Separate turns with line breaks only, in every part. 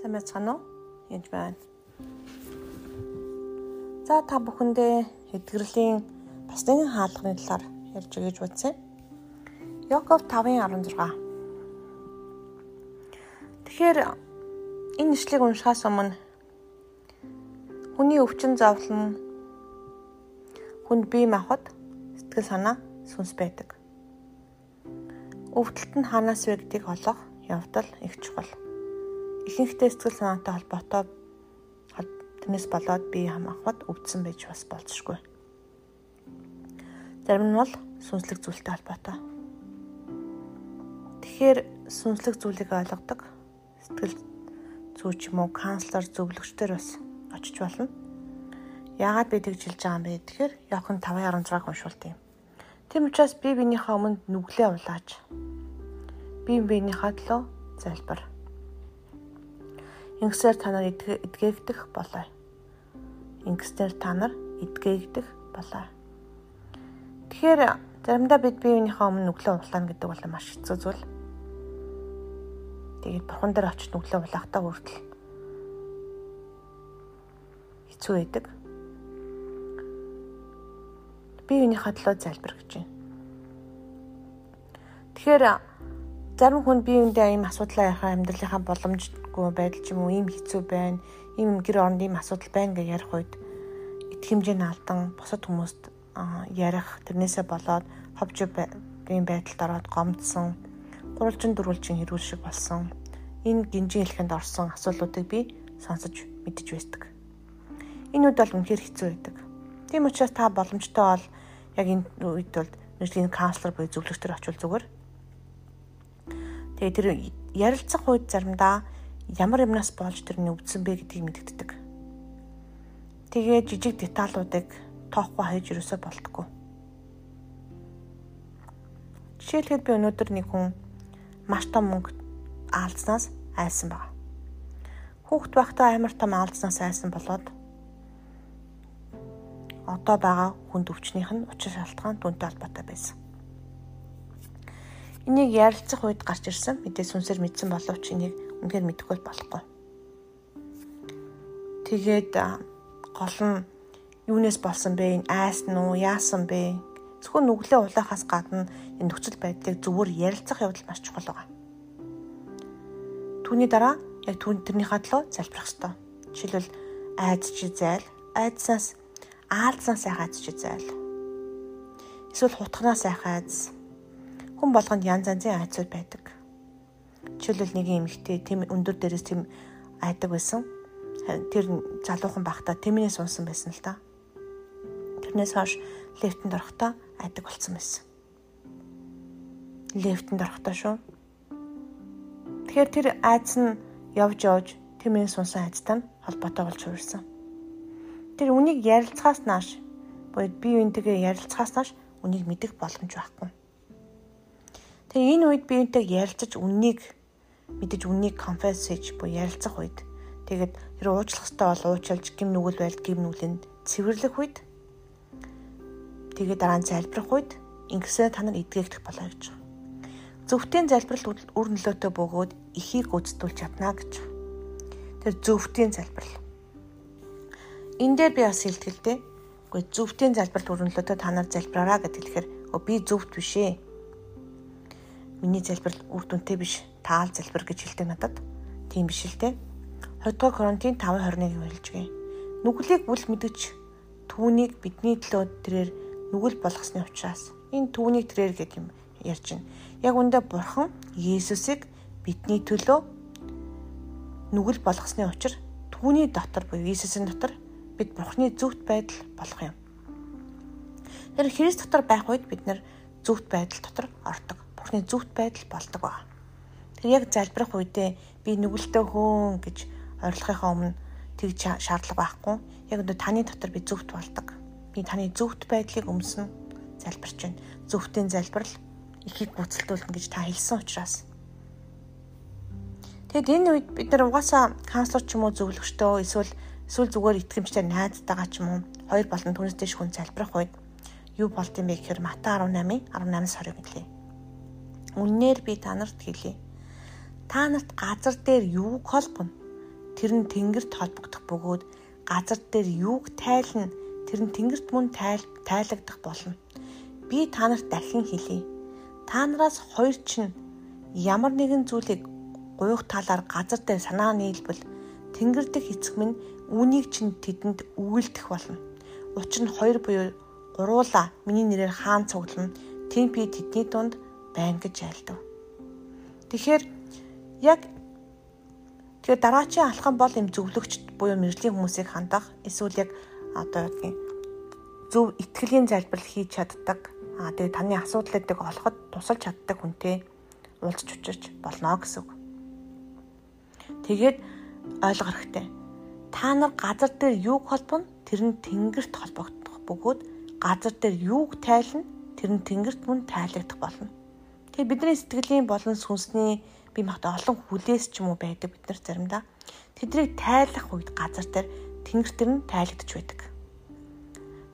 Сайн байцгаана уу? Энд байна. За та бүхэндээ эдгэрлийн бас нэгэн хаалганы талаар ярьж өгье гэж бодсон. Яков 5:16. Тэгэхээр энэ ишлэгийг уншихаас өмнө хүний өвчин зовлон хүнд бие махбод сэтгэл санаа сүнс байдаг. Өвдөлт нь ханаас вэ гэдгийг олох явдал их чухал ихэнхдээ сэтгэл санаатай холбоотой тэрнээс болоод бие хамгаахад өвдсөн байж бас болцшгүй. Зарим нь бол сүнслэг зүйлтэй холбоотой. Тэгэхээр сүнслэг зүйлийг ойлгодог сэтгэл зүйч юм уу канцлер зөвлөгчдөр бас очиж болно. Яагаад би тэгж хэлж байгаа юм бэ гэхээр Иохан 5:16-г уншуулт юм. Тэм учраас би биенийхээ өмнө нүглээ улааж би биенийхээ төлөө залбир Ингэсээр та нар эдгээгдэх болоо. Ингэснээр та нар эдгээгдэх болоо. Тэгэхээр заримдаа бид биеийнхээ өмнө нүглээ улаана гэдэг бол маш хэцүү зүйл. Тэгээд бурхан дээр очиж нүглээ улаахтаа хүртэл хэцүү байдаг. Биеийнхээ төлөө залбир гэж байна. Тэгэхээр зарим хүн биеиндээ ийм асуудлаа яхаа амьдралынхаа боломжгүй байдал ч юм уу ийм хэцүү байна. Ийм гэр оронд ийм асуудал байна гэж ярих үед итгэх хэмжээний алдан бусад хүмүүст ярих тэрнээсээ болоод ховж ийм байдалд ороод гомдсон, гурвалжин дөрвөлжин хэрүүл шиг болсон. Энэ гинжин хэлхэнд орсон асуудлуудыг би сонсож мэдэж байсан. Энэ үед бол үнэхээр хэцүү байдаг. Тийм учраас та боломжтой бол яг энэ үед бол нэгэн каунслер буюу зөвлөгчдөр очивол зүгээр Тэгээ тэр ярилцах үед заримдаа ямар юмнаас болж тэр нүвдсэн бэ гэдгийг мэддэгдэг. Тэгээ жижиг деталуудыг тоохгүй хайж юусоо болтгоо. Жишээлбэл би өнөөдөр нэг хүн маш том мөнгө алдснаас айсан баг. Хүүхд байхдаа амар том алдснаас айсан болоод одоо байгаа хүнд өвчнийх нь учир шалтгаан дүнтэй холбоотой байсан. Энийг ярилцах үед гарч ирсэн мэдээ сүнсээр мэдсэн боловч энийг үнэхээр мэдэхгүй болохгүй. Тэгээд гол нь юунаас болсон бэ? Энэ айс нь уу? Яасан бэ? Зөвхөн нүглээ улаахаас гадна энэ нөхцөл байдлыг зөвөр ярилцах явдал маш чухал байгаа. Түүний дараа яг түүн тэрнийхээ төлөө залбирах ёстой. Жишээлбэл айц чи зайл, айцсаас аалзнаа сайхан айц чи зайл. Эсвэл хутгнаа сайхан айц хүн болгонд янз янзын айцуд байдаг. Жишээлбэл нэг эмэгтэй тэм өндөр дээрээс тэм айдаг байсан. Тэр залуухан байхдаа тэмнээс унсан байсан л та. Тэрнээс хойш лифтэнд орохдоо айдаг болсон байсан. Лифтэнд орохдоо шүү. Тэгэхээр тэр айц нь явж явж тэмнээс унсан айцтай нь холбоотой болж хувирсан. Тэр үнийг ярилцахаас нааш буюу бие биентэйгээ ярилцахаас нааш үнийг мэдэх боломж байхгүй. Тэгээ энэ үед би энтэй ярилцаж үннийг мэдэж үннийг конфесс хийж буй ярилцах үед тэгээд тэр уучлах хэрэгтэй бол уучлж гим нүгэл байл гим нүглэнд цэвэрлэх үед тэгээд дараа нь залбирах үед ингэсээ та нар эдгээгдэх болоо гэж. Зөвхтийн залбирал үр нөлөөтэй бөгөөд ихийг гүйцэтгүүлж чадна гэж. Тэр зөвхтийн залбирал. Энэ дээр би бас хэлтгэлтэй. Гэхдээ зөвхтийн залбирал үр нөлөөтэй та нар залбираараа гэдэг хэлэхээр би зөвхт биш ээ Миний залбирал үр дүнтэй биш. Таал залбир гэж хэлдэг надад. Тийм биш л дээ. 2 дугаар Коринтын 5:21-ийг хэлжгээ. Нүглийг бүл мэдэж түүнийг бидний төлөө тэрээр нүгэл болгосны учраас энэ түүнийг тэрээр гэдэг юм ярьж байна. Яг үндэ бурхан Есүсийг бидний төлөө нүгэл болгосны учир түүний дотор буюу Иесусийн дотор бид бурхны зөвхт байдал болох юм. Тэр Христ дотор байх үед бид нэр зөвхт байдал дотор ордог бурхны зүвт байдал болдог ба. Тэр яг залбирах үедээ би нүгэлтэй хөөн гэж орилохынхаа өмнө тэгж шаардлага байхгүй. Яг өнөө таны дотор би зөвхт болдог. Би таны зөвхт байдлыг өмснө залбирч байна. Зөвхтийн залбирал ихийг гүйцэлдүүлнэ гэж та хэлсэн учраас. Тэгэд энэ үед бид нар угаасаа канцлер ч юм уу зөвлөгчтөө эсвэл эсвэл зүгээр итгэмжтэй найзтайгаа ч юм уу хоёр болон түүнээс дэш хүн залбирах үед юу болд юм бэ гэхээр Мата 18-ын 18-аас 20-ыг хэлье. Үннээр би танарт хэлье. Та нарт газар дээр юуг холбоно? тэр нь тэнгэрт холбогдох бөгөөд газар дээр юуг тайлна тэр нь тэнгэрт мөн тайл тайлагдах болно. Би та нарт дахин хэлье. Та нараас хоёр чинь ямар нэгэн зүйлийг гуйх талаар газар дээр санаа нийлбэл тэнгэр дэх эцэг минь үүнийг чинь тэдэнд өгүүлдэх болно. Учир нь хоёр буюу гуруула миний нэрээр хаан цуглана. Тим би тэдний дунд байна гэж айлдав. Тэгэхээр яг тэгэхээр дараачийн алхам бол юм зөвлөгч буюу мэрэгжлийн хүмүүсийг хандах эсвэл яг одоо юу зөв итгэлийн залбирал хийж чаддаг. Аа тэгээ таны асуудлуудыг олоход тусалж чаддаг хүнтэй уулзч учирч болно гэсэн үг. Тэгээд ойлгох хэрэгтэй. Та нар газар дээр юуг холбоно? Тэр нь тэнгэрт холбогдох бөгөөд газар дээр юуг тайлна? Тэр нь тэнгэрт мөн тайлагдах болно. Тэгээ бидний сэтгэлийн болон сүнсний би магадгүй олон хүлээс ч юм уу байдаг бид нар заримдаа тэдрийг тайлах үед газар дээр тэнгэр төр нь тайлагдж байдаг.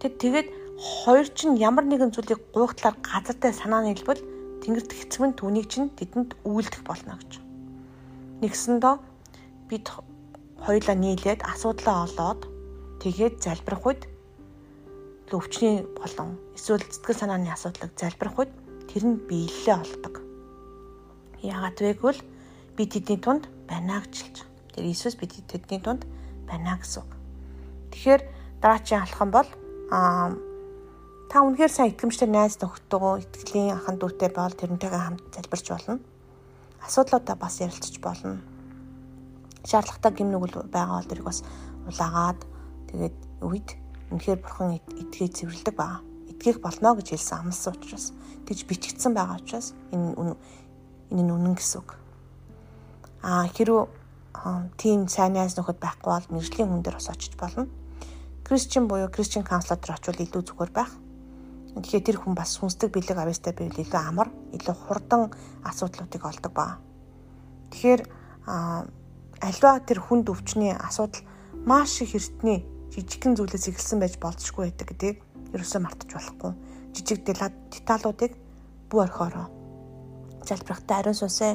Тэг тэгээд хоёр чинь ямар нэгэн зүйлийг гуйхтлаар газар дээр санаа нийлбэл тэнгэрт хэцмэн түүнийг чинь тэдэнд үйлдэх болно гэж. Нэгсэндөө бид хоёулаа нийлээд асуудлаа олоод тэгээд залбирах үед өвчний болон эсвэл сэтгэл санааны асуудлыг залбирах үед тэр нь биелэлээ олдог. Яагаад вэ гэвэл би тэдний тунд байна гэж хэлж байгаа. Тэр Иесус бид тэдний тунд байна гэсэн үг. Тэгэхээр дараачийн алхам бол аа та үнэхээр сайн итгэмжтэй найз нөхдөдөө итгэлийн ахан дүүтэй бол тэрнтэйгээ хамт залбирч болно. Асуудлуудаа бас ярилцж болно шаардлагатай гим нүгэл байгаа бол тэрийг бас улаагаад тэгээд үед үнэхээр бурхан эдгээ цэвэрлдэг байгаа. Эдгэх болно гэж хэлсэн амлсан учраас тэгж бичигдсэн байгаа учраас энэ энэ нь үнэн гэсэн үг. Аа хэрвээ тийм сайн найз нөхөд байхгүй бол мэржлийн хүн дээр бас очиж болно. Кристиан буюу Кристиан каунслер дээр очивол илүү зүгээр байх. Тэгэхээр тэр хүн бас сүнслэг бэлэг авьяастай байвал илүү амар, илүү хурдан асуудлуудыг олдог ба. Тэгэхээр альва тэр хүнд өвчний асуудал маш их эртний жижигхэн зүйлээс эхэлсэн байж болзошгүй байдаг гэдгийг ерөөсөө мартаж болохгүй. Жижиг деталуудыг бүү орхиороо. Залбирахтаа ариун сүнсээ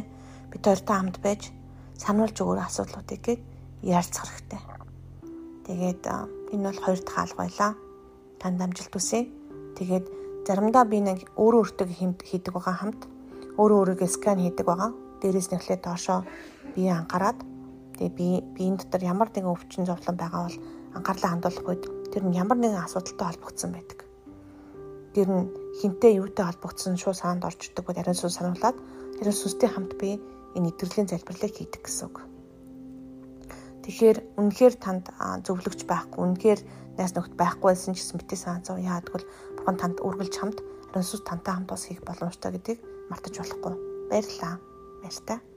бид хоёртой хамт байж сануулж өгөр асуудлуудыг гээд ярилцах хэрэгтэй. Тэгээд энэ бол хоёр дахь алга байлаа. Танд амжилт хүсье. Тэгээд заримдаа би нэг өөрөө өөртөө хийдэг байгаа хамт өөрөө өөрийгөө скан хийдэг байгаа. Дээрээс нь эхлээд доошоо бие анхаарад Тэгээ би биеийн дотор ямар нэгэн өвчин зовлон байгаа бол анхаарлаа хандуулах үед тэр нь ямар нэгэн асуудалтай холбогдсон байдаг. Тэр нь хинтээ юутай холбогдсон шууд саанд орж ирдэг бол ариун сүнс сануулад ариун сүнстэй хамт би энэ итгэлийн залбирлыг хийдэг гэсэн үг. Тэгэхээр үнэхээр танд зөвлөгч байхгүй, үнэхээр найс нөхд байхгүй байсан ч гэсэн битээ саан зов яадгүй бурхан танд үргэлж хамт ариун сүнс тантай хамт бас хийх боломжтой гэдгийг мартаж болохгүй. Баярлалаа. Баяр та.